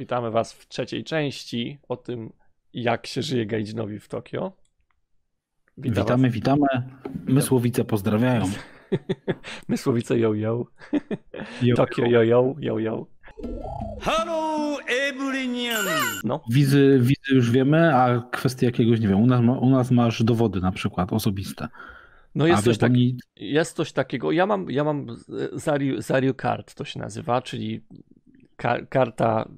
Witamy Was w trzeciej części o tym, jak się żyje Gaijinowi w Tokio. Witam witamy, was. witamy. Mysłowice pozdrawiają. Mysłowice yo yo. yo Tokio yo yo, yo yo. Hello everyone! No. Wizy, wizy już wiemy, a kwestii jakiegoś nie wiem. U nas, u nas masz dowody na przykład osobiste. No jest, coś, tak, jest coś takiego. Ja mam, ja mam Zario, Zario Card, to się nazywa, czyli ka karta.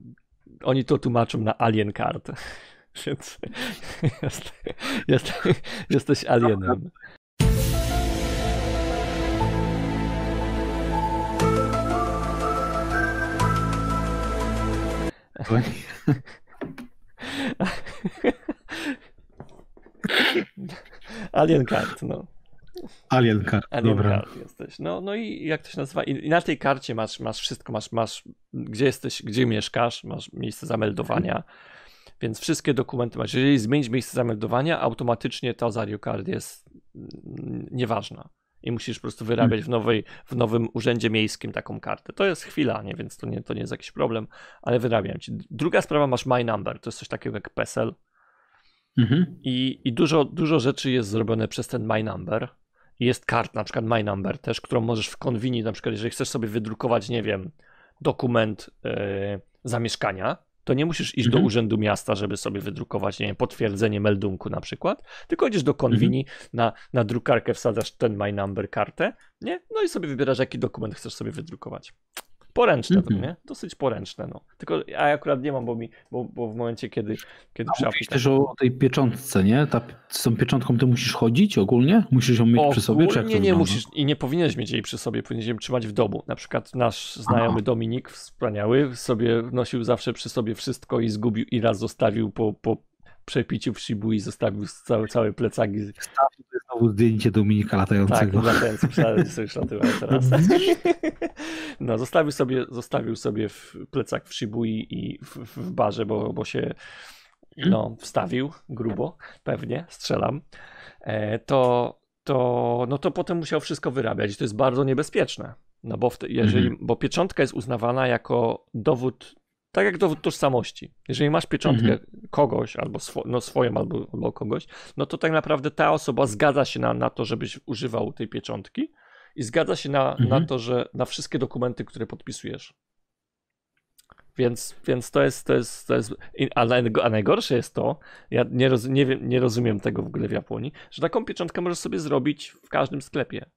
Oni to tłumaczą na Alien Card. Więc jest, jest, jesteś alienem. Alien Card, no. Alien Card, Alien dobra. Card jesteś. No, no i jak to się nazywa? I, na tej karcie masz, masz wszystko, masz, masz gdzie jesteś, gdzie mieszkasz, masz miejsce zameldowania, więc wszystkie dokumenty masz. Jeżeli zmienisz miejsce zameldowania, automatycznie ta Zario Card jest nieważna. I musisz po prostu wyrabiać w, nowej, w nowym urzędzie miejskim taką kartę. To jest chwila, nie? więc to nie, to nie jest jakiś problem, ale wyrabiam ci. Druga sprawa, masz My Number, to jest coś takiego jak PESEL. Mhm. I, I dużo, dużo rzeczy jest zrobione przez ten My Number. Jest kart, na przykład My Number też, którą możesz w konwini, na przykład jeżeli chcesz sobie wydrukować, nie wiem, dokument yy, zamieszkania, to nie musisz iść mhm. do urzędu miasta, żeby sobie wydrukować, nie wiem, potwierdzenie meldunku na przykład, tylko idziesz do konwini, mhm. na, na drukarkę wsadzasz ten My Number kartę, nie? No i sobie wybierasz, jaki dokument chcesz sobie wydrukować. Poręczne mm -hmm. to, nie? Dosyć poręczne, no. Tylko ja akurat nie mam, bo mi, bo, bo w momencie, kiedy, kiedy A mówisz też o tej pieczątce, nie? Ta, z tą pieczątką ty musisz chodzić ogólnie? Musisz ją mieć o, przy sobie, czy jak Nie, nie musisz i nie powinieneś mieć jej przy sobie, powinieneś ją trzymać w domu. Na przykład nasz znajomy Aha. Dominik, wspaniały, sobie nosił zawsze przy sobie wszystko i zgubił i raz zostawił po, po przepiciu w Shibui zostawił cały, cały plecak. Stawił znowu zdjęcie Dominika latającego. Tak, latający, myślałem, że już teraz. No, zostawił sobie, zostawił sobie w plecak w Shibui i w, w barze, bo, bo się no, wstawił grubo, pewnie, strzelam. E, to, to, no to potem musiał wszystko wyrabiać i to jest bardzo niebezpieczne. No bo, w, jeżeli, mhm. bo pieczątka jest uznawana jako dowód tak jak dowód tożsamości. Jeżeli masz pieczątkę mhm. kogoś, albo swo, no swoją, albo, albo kogoś, no to tak naprawdę ta osoba zgadza się na, na to, żebyś używał tej pieczątki i zgadza się na, mhm. na to, że na wszystkie dokumenty, które podpisujesz. Więc, więc to jest, to jest, to jest a, a najgorsze jest to, ja nie, roz, nie, wiem, nie rozumiem tego w ogóle w Japonii, że taką pieczątkę możesz sobie zrobić w każdym sklepie.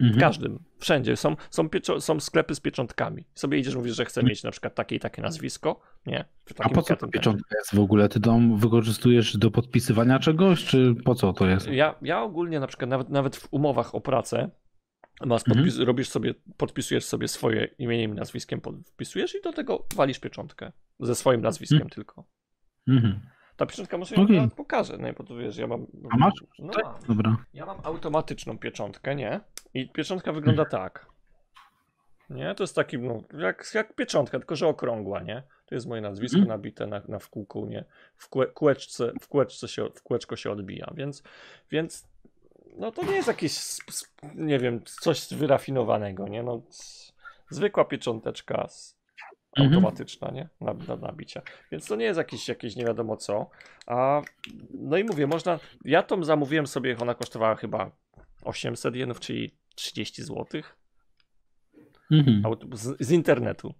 Mhm. W każdym, wszędzie. Są, są, są sklepy z pieczątkami. Sobie idziesz, mówisz, że chcę mieć na przykład takie i takie nazwisko. Nie. A po co ta pieczątka jest w ogóle? Ty ją wykorzystujesz do podpisywania czegoś, czy po co to jest? Ja, ja ogólnie na przykład nawet, nawet w umowach o pracę masz mhm. podpis, mhm. robisz sobie, podpisujesz sobie swoje imieniem i nazwiskiem, podpisujesz i do tego walisz pieczątkę. Ze swoim nazwiskiem mhm. tylko. Mhm. Ta pieczątka może okay. nawet pokażę, nie, bo tu wiesz, ja mam... A masz? No, tak, Dobra. Ja mam automatyczną pieczątkę, nie? I pieczątka wygląda tak. Nie, to jest taki, no, jak, jak pieczątka, tylko że okrągła, nie? To jest moje nazwisko hmm. nabite na, na w kółku, nie? W, kółeczce, w, kółeczce się, w kółeczko się odbija, więc, więc no to nie jest jakieś, nie wiem, coś wyrafinowanego, nie? No, zwykła piecząteczka Mhm. automatyczna, nie? Na, na nabicia. Więc to nie jest jakieś, jakieś nie wiadomo co. A, no i mówię, można. Ja tą zamówiłem sobie, ona kosztowała chyba 800 jenów, czyli 30 zł. Mhm. Z, z, internetu.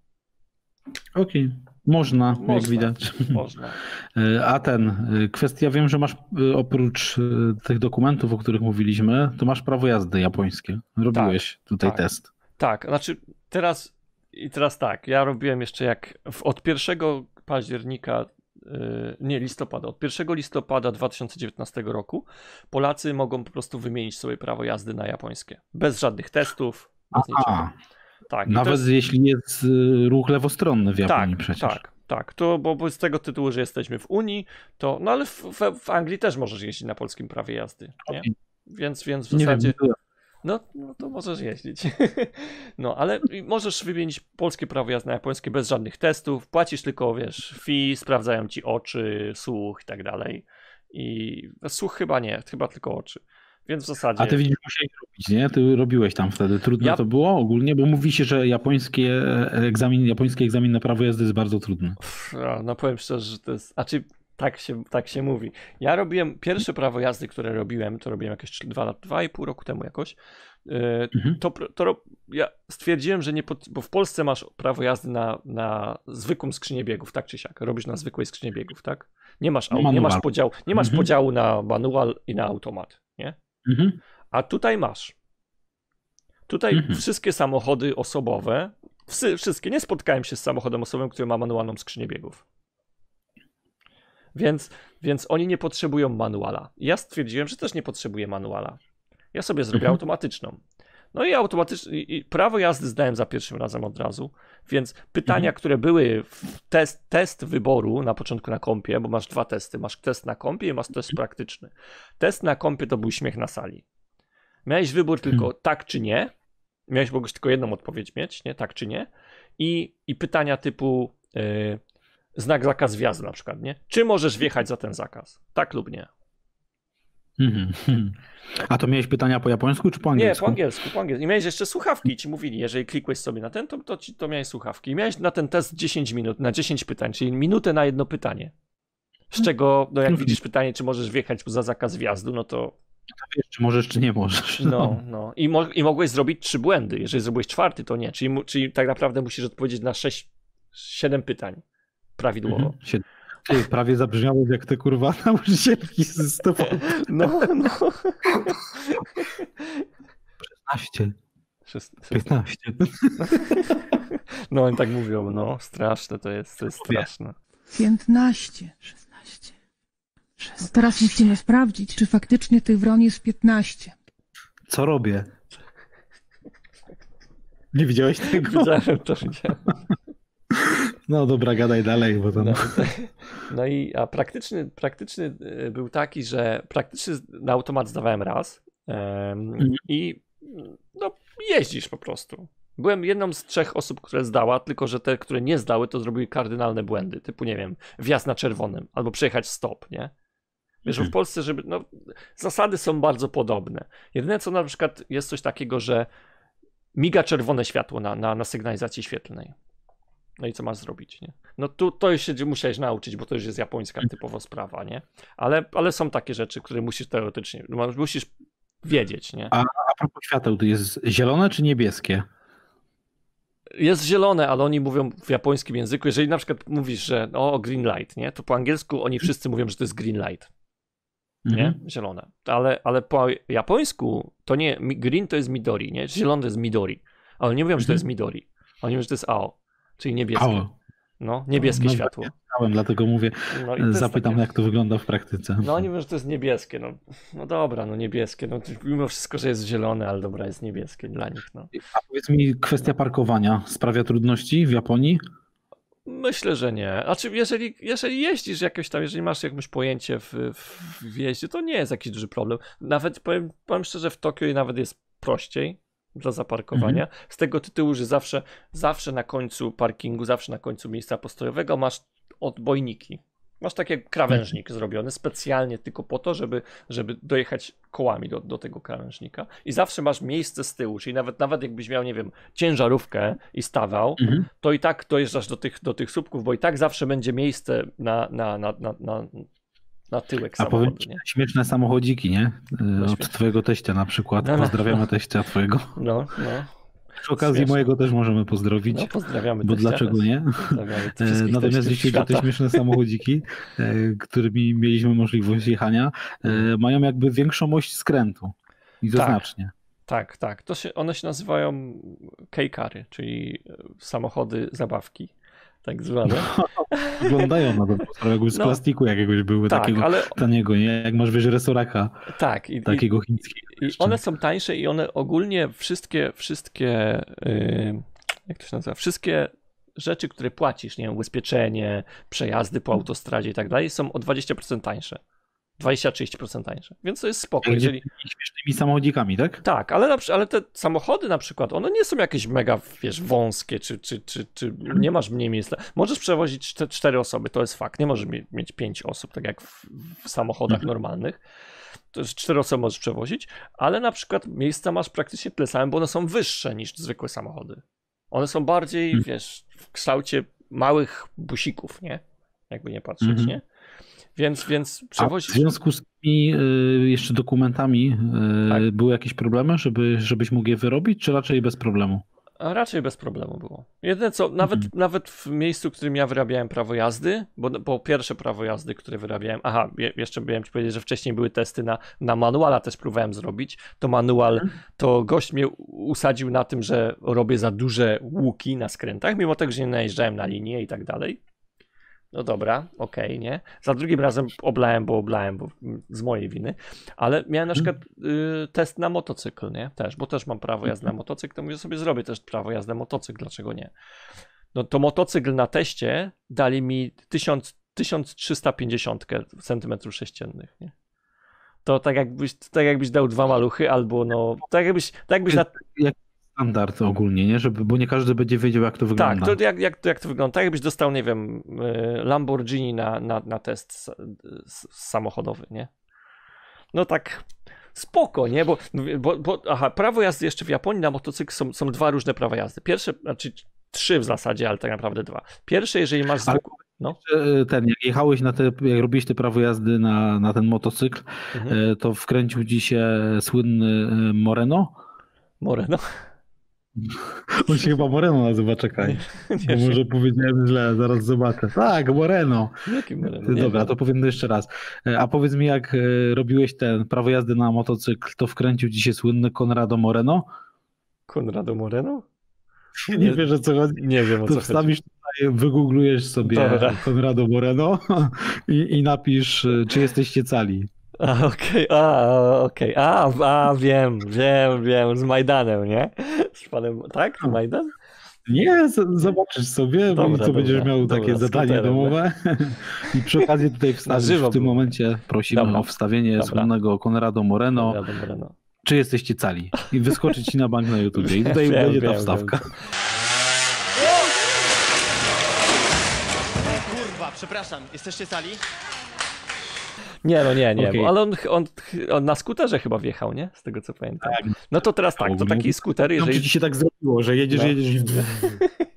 Okej, okay. można, można, jak widać. Można. E, a ten, e, kwestia, wiem, że masz e, oprócz tych dokumentów, o których mówiliśmy, to masz prawo jazdy japońskie. Robiłeś tak, tutaj tak, test. Tak, znaczy teraz i teraz tak, ja robiłem jeszcze jak w, od 1 października, nie listopada, od 1 listopada 2019 roku Polacy mogą po prostu wymienić sobie prawo jazdy na japońskie. Bez żadnych testów, bez. Tak, Nawet jest... jeśli jest y, ruch lewostronny w Japonii tak, przecież. Tak, tak. To, bo, bo z tego tytułu, że jesteśmy w Unii, to. No ale w, w, w Anglii też możesz jeździć na polskim prawie jazdy. Nie? Więc, więc w zasadzie. Nie wiem, no, no to możesz jeździć. No, ale możesz wymienić polskie prawo jazdy na japońskie bez żadnych testów. Płacisz tylko, wiesz, fee, sprawdzają ci oczy, słuch i tak dalej. I słuch chyba nie, chyba tylko oczy. Więc w zasadzie. A ty widzisz, musiałeś robić, nie? Ty robiłeś tam wtedy. Trudno ja... to było ogólnie, bo mówi się, że japońskie e, egzamin, japoński egzamin na prawo jazdy jest bardzo trudny. No powiem szczerze, że to jest. A czy tak się, tak się mówi. Ja robiłem pierwsze prawo jazdy, które robiłem, to robiłem jakieś 2 lat, 2,5 roku temu jakoś. E, mhm. To, to ja stwierdziłem, że nie, pod, bo w Polsce masz prawo jazdy na, na zwykłą skrzynię biegów, tak czy siak. Robisz na zwykłej skrzyni biegów, tak? Nie masz, nie masz, podziału, nie masz mhm. podziału na manual i na automat, nie? Mhm. A tutaj masz. Tutaj mhm. wszystkie samochody osobowe, wszystkie, nie spotkałem się z samochodem osobowym, który ma manualną skrzynię biegów. Więc, więc oni nie potrzebują manuala. Ja stwierdziłem, że też nie potrzebuję manuala. Ja sobie zrobię mhm. automatyczną. No i automatycznie i prawo jazdy zdałem za pierwszym razem od razu, więc pytania, mhm. które były w test, test wyboru na początku na kompie, bo masz dwa testy, masz test na kompie i masz test praktyczny. Test na kompie to był śmiech na sali. Miałeś wybór tylko mhm. tak czy nie, miałeś mogłeś tylko jedną odpowiedź mieć, nie, tak czy nie i, i pytania typu yy, znak zakaz wjazdu na przykład, nie? Czy możesz wjechać za ten zakaz? Tak lub nie? Mhm. A to miałeś pytania po japońsku czy po angielsku? Nie, po angielsku, po angielsku. I miałeś jeszcze słuchawki ci mówili, jeżeli klikłeś sobie na ten, to, to, to miałeś słuchawki. I miałeś na ten test 10 minut, na 10 pytań, czyli minutę na jedno pytanie. Z czego, no jak widzisz pytanie, czy możesz wjechać za zakaz wjazdu, no to... Wiesz, czy możesz, czy nie możesz. No, no. no. I, mo I mogłeś zrobić trzy błędy. Jeżeli zrobiłeś czwarty, to nie. Czyli, czyli tak naprawdę musisz odpowiedzieć na 6, 7 pytań prawidłowo. Mhm. Ty, prawie zabrzmiało jak te kurwa nauczycielki z tobą. No, no. 16. 15. No oni tak mówią, no straszne to jest, to jest straszne. 15, 16. Teraz musimy sprawdzić, czy faktycznie tych wron jest 15. Co robię? Nie widziałeś tego? Widziałem to, widziałem. No dobra, gadaj dalej, bo to... No, no i a praktyczny, praktyczny e, był taki, że praktyczny na automat zdawałem raz um, i no, jeździsz po prostu. Byłem jedną z trzech osób, które zdała, tylko że te, które nie zdały, to zrobiły kardynalne błędy, typu nie wiem, wjazd na czerwonym albo przejechać stop, nie? Wiesz, w mhm. Polsce, żeby. No, zasady są bardzo podobne. Jedyne co na przykład jest coś takiego, że miga czerwone światło na, na, na sygnalizacji świetlnej. No i co masz zrobić, nie? No tu to już się musiałeś nauczyć, bo to już jest japońska typowo sprawa, nie? Ale, ale są takie rzeczy, które musisz teoretycznie, no, musisz wiedzieć, nie? A, a propos świateł, to jest zielone czy niebieskie? Jest zielone, ale oni mówią w japońskim języku. Jeżeli na przykład mówisz, że o green light, nie? To po angielsku oni wszyscy mówią, że to jest green light. Nie? Mhm. Zielone. Ale, ale po japońsku to nie, green to jest midori, nie? Zielony to jest midori. Ale nie mówią, że to jest mhm. midori. Oni mówią, że to jest ao. Czyli niebieskie. No, niebieskie no, światło. Znałem, dlatego mówię, no zapytam takie... jak to wygląda w praktyce. No oni mówią, że to jest niebieskie. No, no dobra, no niebieskie. No, mimo wszystko, że jest zielone, ale dobra, jest niebieskie dla nich. No. A powiedz mi, kwestia parkowania sprawia trudności w Japonii? Myślę, że nie. Znaczy, jeżeli, jeżeli jeździsz jakoś tam, jeżeli masz jakieś pojęcie w, w jeździe, to nie jest jakiś duży problem. Nawet powiem, powiem szczerze, w Tokio nawet jest prościej dla zaparkowania. Mhm. Z tego tytułu, że zawsze, zawsze na końcu parkingu, zawsze na końcu miejsca postojowego masz odbojniki. Masz taki krawężnik mhm. zrobiony specjalnie tylko po to, żeby, żeby dojechać kołami do, do tego krawężnika. I zawsze masz miejsce z tyłu, czyli nawet, nawet jakbyś miał, nie wiem, ciężarówkę i stawał, mhm. to i tak dojeżdżasz do tych, do tych słupków, bo i tak zawsze będzie miejsce na, na, na, na, na na tyłek A powiem ci, śmieszne samochodziki, nie? No, Od twojego teścia na przykład. No, no. Pozdrawiamy teścia twojego. No, no. Przy okazji Śmieszne. mojego też możemy pozdrowić. No, pozdrawiamy. Bo dlaczego nie? E, natomiast jeśli chodzi o te śmieszne samochodziki, e, którymi mieliśmy możliwość jechania, e, mm. mają jakby większą oś skrętu. I to tak. znacznie. Tak, tak. To się, one się nazywają K-kary, czyli samochody zabawki tak zwane. Wyglądają na to, jakby z no, plastiku jakiegoś były, tak, takiego ale... taniego, nie? Jak masz wiesz resoraka tak, i, takiego chińskiego. I one są tańsze i one ogólnie wszystkie, wszystkie yy, jak to się nazywa, wszystkie rzeczy, które płacisz, nie wiem, ubezpieczenie, przejazdy po autostradzie i tak dalej, są o 20% tańsze. 20-30% tańsze. Więc to jest spoko. Jeżeli... Śmiesznymi samochodzikami, tak? Tak, ale, na, ale te samochody na przykład, one nie są jakieś mega, wiesz, wąskie, czy, czy, czy, czy nie masz mniej miejsca. Możesz przewozić cztery osoby, to jest fakt. Nie możesz mieć pięć osób, tak jak w, w samochodach mhm. normalnych. to jest cztery osoby możesz przewozić, ale na przykład miejsca masz praktycznie tyle same, bo one są wyższe niż zwykłe samochody. One są bardziej, hmm. wiesz, w kształcie małych busików, nie? Jakby nie patrzeć, hmm. nie? Więc, więc. A w związku z tymi y, jeszcze dokumentami y, tak. były jakieś problemy, żeby, żebyś mógł je wyrobić, czy raczej bez problemu? A raczej bez problemu było. Jedyne co, nawet, mhm. nawet w miejscu, w którym ja wyrabiałem prawo jazdy, bo, bo pierwsze prawo jazdy, które wyrabiałem, aha, jeszcze miałem ci powiedzieć, że wcześniej były testy na, na manuala, też próbowałem zrobić. To manual, mhm. to gość mnie usadził na tym, że robię za duże łuki na skrętach, mimo tego, że nie najeżdżałem na linię i tak dalej. No dobra, okej, okay, nie? Za drugim razem oblałem, bo oblałem, bo z mojej winy, ale miałem na przykład y, test na motocykl, nie? Też, bo też mam prawo jazdy na motocykl, to mówię sobie zrobię też prawo jazdy na motocykl, dlaczego nie? No to motocykl na teście dali mi 1000, 1350 centymetrów sześciennych, nie? To tak jakbyś, tak jakbyś dał dwa maluchy, albo no, tak jakbyś, tak jakbyś na... Jak standard ogólnie, nie? Żeby, bo nie każdy będzie wiedział, jak to wygląda. Tak, to jak, jak, jak to wygląda? Tak jakbyś dostał, nie wiem, y, Lamborghini na, na, na test samochodowy, nie? No tak spoko, nie? Bo, bo, bo aha, prawo jazdy jeszcze w Japonii na motocykl są, są dwa różne prawa jazdy. Pierwsze, znaczy trzy w zasadzie, ale tak naprawdę dwa. Pierwsze, jeżeli masz zwykły... No. Y, ten, jak jechałeś na te, jak robiłeś te prawo jazdy na, na ten motocykl, mhm. Y, to wkręcił ci się słynny Moreno? Moreno? On się chyba Moreno nazywa, czekaj. Nie, nie może powiedziałem źle, zaraz zobaczę. Tak, Moreno. Jaki Moreno? Dobra, to powiem jeszcze raz. E, a powiedz mi, jak e, robiłeś ten prawo jazdy na motocykl, to wkręcił ci się słynny Conrado Moreno? Conrado Moreno? Nie, nie wiesz o co chodzi? Nie wiem o to co wstawisz chodzi. tutaj, wygooglujesz sobie Dobra. Conrado Moreno i, i napisz, e, czy jesteście cali. A, okej, okay, a, okej, okay. a, a, wiem, wiem, wiem, z Majdanem, nie? Z panem, tak? Z Majdan? Nie, zobaczysz sobie, dobra, co dobra, będziesz miał dobra, takie zadanie domowe. I przy okazji tutaj wstawisz, w tym momencie prosimy dobra, o wstawienie słynnego Conrado Moreno. Moreno. Czy jesteście cali? I wyskoczy ci na bank na YouTube. I tutaj wiem, będzie ta wstawka. Wiem. Kurwa, przepraszam, jesteście cali? Nie, no nie, nie, okay. ale on, on, on, na skuterze chyba wjechał, nie? Z tego co pamiętam. Tak. No to teraz tak, to taki skuter, jeżeli... No, ci się tak zrobiło, że jedziesz, no. jedziesz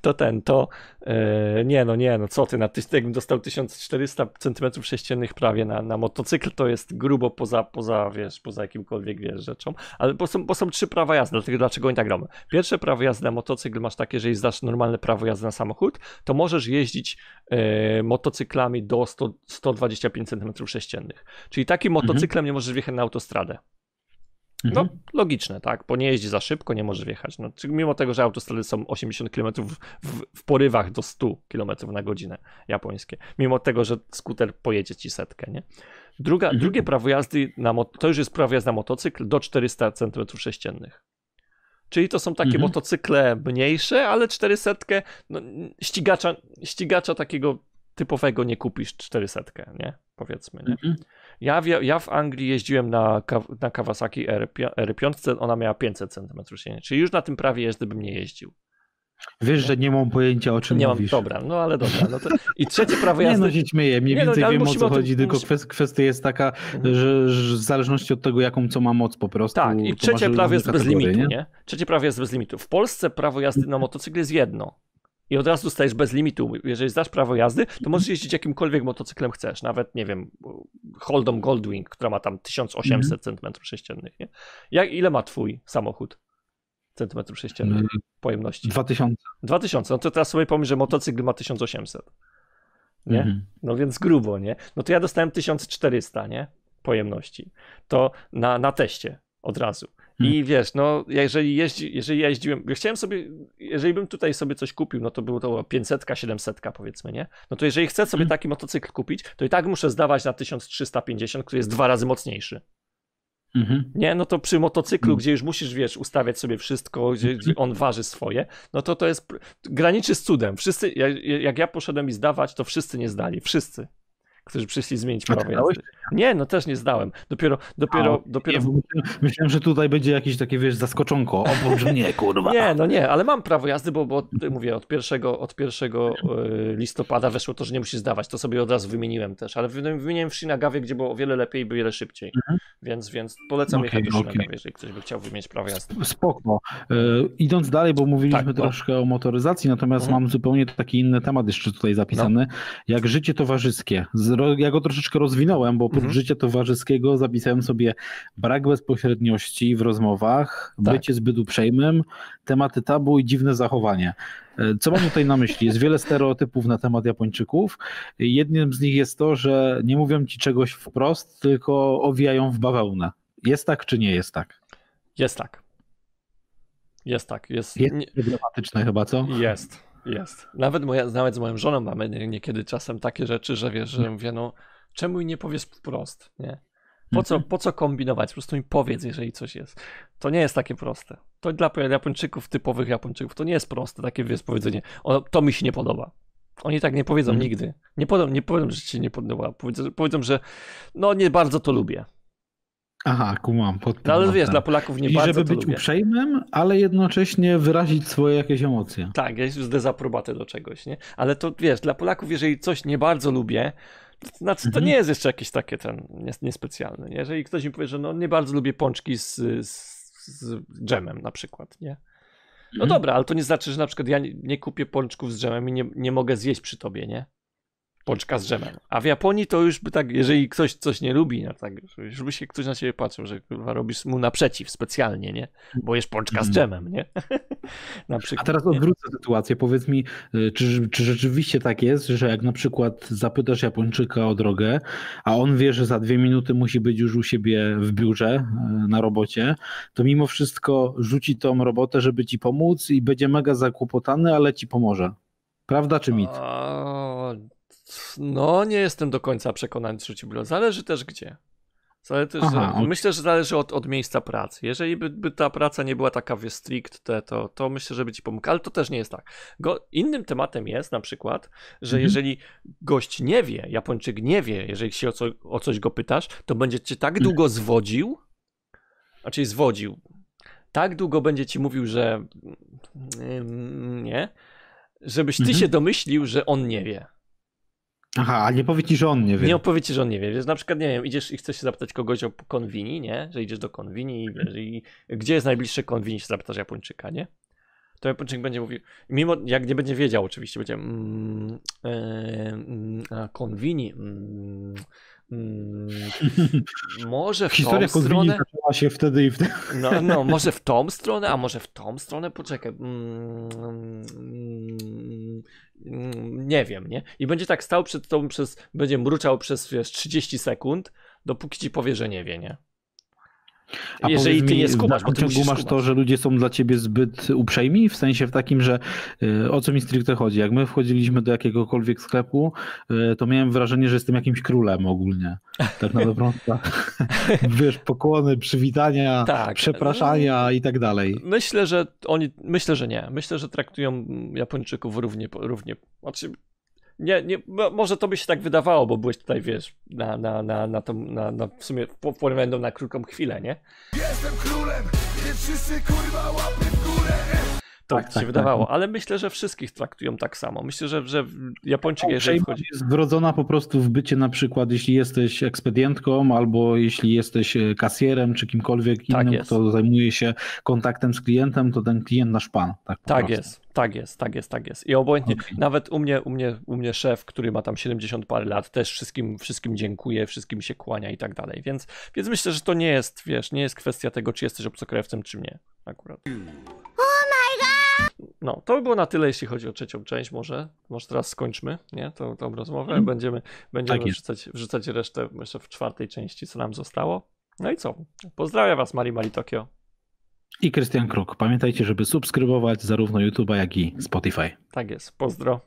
to ten, to yy, nie no, nie no, co ty, na ty, jakbym dostał 1400 cm sześciennych prawie na, na motocykl, to jest grubo poza, poza, wiesz, poza jakimkolwiek, wiesz, rzeczą, ale bo są, bo są trzy prawa jazdy, dlatego dlaczego oni tak robią. Pierwsze prawo jazdy na motocykl masz takie, że jeżeli zdasz normalne prawo jazdy na samochód, to możesz jeździć yy, motocyklami do 100, 125 cm sześciennych, czyli takim mhm. motocyklem mhm. nie możesz wjechać na autostradę. No, mhm. logiczne, tak, bo nie jeździ za szybko, nie może wjechać. No, mimo tego, że autostrady są 80 km w, w, porywach do 100 km na godzinę japońskie, mimo tego, że skuter pojedzie ci setkę, nie? Druga, mhm. Drugie prawo jazdy, na to już jest prawo jazdy na motocykl do 400 cm3. Czyli to są takie mhm. motocykle mniejsze, ale 400, no, ścigacza, ścigacza takiego typowego nie kupisz 400, nie? Powiedzmy, nie? Mhm. Ja, w, ja w Anglii jeździłem na, na Kawasaki R5, ona miała 500 cm czyli już na tym prawie jazdy bym nie jeździł. Wiesz, że nie mam pojęcia o czym nie mówisz. Mam, dobra, no ale dobra. No to... I trzecie prawo jazdy... Nie no, się śmieję, mniej nie, no, więcej no, wiem o co chodzi, tym... tylko kwestia jest taka, mhm. że, że, w zależności od tego, jaką co ma moc po prostu. Tak, i trzecie prawo jest bez limitu, nie? nie? Trzecie prawo jest bez limitu. W Polsce prawo jazdy na motocykl jest jedno i od razu dostajesz bez limitu. Jeżeli zdasz prawo jazdy, to możesz jeździć jakimkolwiek motocyklem chcesz. Nawet, nie wiem, Holdom Goldwing, która ma tam 1800 mm. cm3, nie? Jak, ile ma twój samochód? Centymetrów sześciennych mm. pojemności? 2000. 2000. No to teraz sobie pomyśl, że motocykl ma 1800. Nie? Mm. No więc grubo, nie? No to ja dostałem 1400, nie? Pojemności. To na, na teście od razu. I hmm. wiesz, no jeżeli, jeździ, jeżeli ja jeździłem, chciałem sobie, jeżeli bym tutaj sobie coś kupił, no to było to 500, 700 powiedzmy, nie? No to jeżeli chcę sobie hmm. taki motocykl kupić, to i tak muszę zdawać na 1350, który jest dwa razy mocniejszy. Mhm. Nie, no to przy motocyklu, mhm. gdzie już musisz, wiesz, ustawiać sobie wszystko, gdzie, gdzie, on waży swoje, no to to jest, graniczy z cudem. Wszyscy, jak, jak ja poszedłem i zdawać, to wszyscy nie zdali, wszyscy. Którzy przyszli zmienić prawo jazdy. Nie, no też nie zdałem. Dopiero, dopiero, A, dopiero... Nie, myślałem, że tutaj będzie jakieś takie, wiesz, zaskoczonko. O Boże, nie, kurwa. Nie, no nie, ale mam prawo jazdy, bo, bo mówię, od pierwszego, od pierwszego e, listopada weszło to, że nie musisz zdawać. To sobie od razu wymieniłem też, ale wymieniłem w Shinagawie, gdzie było o wiele lepiej i o wiele szybciej. Mhm. Więc, więc polecam okay, jechać do Shinagawie, okay. jeżeli ktoś by chciał wymienić prawo jazdy. Spoko. E, idąc dalej, bo mówiliśmy tak, troszkę o motoryzacji, natomiast mhm. mam zupełnie taki inny temat jeszcze tutaj zapisany, no. jak życie towarzyskie. Ja go troszeczkę rozwinąłem, bo oprócz mhm. życia towarzyskiego zapisałem sobie brak bezpośredniości w rozmowach, tak. bycie zbyt uprzejmym, tematy tabu i dziwne zachowanie. E, co mam tutaj na myśli? Jest wiele stereotypów na temat Japończyków. Jednym z nich jest to, że nie mówią ci czegoś wprost, tylko owijają w bawełnę. Jest tak, czy nie jest tak? Jest tak. Jest tak. Jest, jest problematyczne chyba, co? Jest. Jest. Nawet, moja, nawet z moją żoną mamy niekiedy czasem takie rzeczy, że wiesz, że mówię, no czemu i nie powiesz wprost, nie? Po co, mhm. po co kombinować? Po prostu mi powiedz, jeżeli coś jest. To nie jest takie proste. To dla Japończyków, typowych Japończyków, to nie jest proste, takie jest powiedzenie, o, to mi się nie podoba. Oni tak nie powiedzą hmm. nigdy. Nie, powiedzą, nie powiedzą, że ci się nie podoba. Powiedzą, powiedzą, że no nie bardzo to lubię. Aha, kumam. No, ale wiesz, dla Polaków nie I bardzo żeby być lubię. uprzejmym, ale jednocześnie wyrazić swoje jakieś emocje. Tak, jest dezaprobatę do czegoś, nie? Ale to wiesz, dla Polaków, jeżeli coś nie bardzo lubię, to znaczy to mhm. nie jest jeszcze jakieś takie ten niespecjalne. Nie? Jeżeli ktoś mi powie, że no nie bardzo lubię pączki z, z, z dżemem na przykład, nie? No mhm. dobra, ale to nie znaczy, że na przykład ja nie, nie kupię pączków z dżemem i nie, nie mogę zjeść przy tobie, nie? Pączka z dżemem. A w Japonii to już by tak, jeżeli ktoś coś nie lubi, no tak, już by się ktoś na ciebie patrzył, że kurwa robisz mu naprzeciw specjalnie, nie? Bo jest pączka z mhm. dżemem, nie? na przykład, A teraz odwrócę nie? sytuację. Powiedz mi, y, czy, czy rzeczywiście tak jest, że jak na przykład zapytasz Japończyka o drogę, a on wie, że za dwie minuty musi być już u siebie w biurze y, na robocie, to mimo wszystko rzuci tą robotę, żeby ci pomóc i będzie mega zakłopotany, ale ci pomoże. Prawda czy mit? No, nie jestem do końca przekonany, czy ci było. Zależy też gdzie. Zależy też, Aha, że, Myślę, że zależy od, od miejsca pracy. Jeżeli by, by ta praca nie była taka wie stricte, to, to myślę, że by ci pomógł, ale to też nie jest tak. Go, innym tematem jest na przykład, że mhm. jeżeli gość nie wie, Japończyk nie wie, jeżeli się o, co, o coś go pytasz, to będzie cię tak mhm. długo zwodził, znaczy zwodził, tak długo będzie ci mówił, że mm, nie, żebyś ty mhm. się domyślił, że on nie wie. Aha, a nie powie ci, że on nie wie. Nie opowie ci, że on nie wie. Więc na przykład, nie wiem, idziesz i chcesz się zapytać kogoś o konwini, nie? Że idziesz do konwini i, wiesz, i gdzie jest najbliższe konwini, się zapytasz Japończyka, nie? To Japończyk będzie mówił, mimo jak nie będzie wiedział oczywiście, będzie mm, e, mm, a konwini, mm, mm, może w Historia tą stronę... zaczęła się wtedy i wtedy. No, no, może w tą stronę, a może w tą stronę, poczekaj. Mm, mm, Mm, nie wiem, nie? I będzie tak stał przed tobą przez, będzie mruczał przez wiesz, 30 sekund, dopóki ci powie, że nie wie, nie? A Jeżeli ty nie skumasz, bo ty masz to, że ludzie są dla ciebie zbyt uprzejmi, w sensie w takim, że y, o co mi stricte chodzi? Jak my wchodziliśmy do jakiegokolwiek sklepu, y, to miałem wrażenie, że jestem jakimś królem ogólnie. Tak na dobrą Wiesz, pokłony, przywitania, tak. przepraszania i tak dalej. Myślę, że oni, myślę, że nie. Myślę, że traktują Japończyków równie, równie znaczy nie, nie, może to by się tak wydawało, bo byłeś tutaj, wiesz, na, na, na, na, tą, na, na w sumie będą na krótką chwilę, nie? Jestem królem, nie wszyscy kurwa łapy w górę. To tak, się tak, wydawało, tak. ale myślę, że wszystkich traktują tak samo. Myślę, że, że Japończyk, jeżeli wchodzi... jest wrodzona po prostu w bycie na przykład, jeśli jesteś ekspedientką, albo jeśli jesteś e, kasjerem, czy kimkolwiek tak innym, kto zajmuje się kontaktem z klientem, to ten klient nasz pan. Tak, tak jest. Tak jest, tak jest, tak jest. I obojętnie, okay. nawet u mnie, u, mnie, u mnie szef, który ma tam 70 parę lat, też wszystkim, wszystkim dziękuję, wszystkim się kłania i tak dalej. Więc, więc myślę, że to nie jest, wiesz, nie jest kwestia tego, czy jesteś obcokrajowcem, czy nie. Akurat. My god! No, to by było na tyle, jeśli chodzi o trzecią część. Może, może teraz skończmy, nie? Tą, tą rozmowę. Mm. Będziemy, będziemy tak wrzucać, wrzucać resztę jeszcze w czwartej części, co nam zostało. No i co? Pozdrawiam Was, Mari Mari Tokio i Krystian Kruk. Pamiętajcie, żeby subskrybować zarówno YouTube'a, jak i Spotify. Tak jest. Pozdro.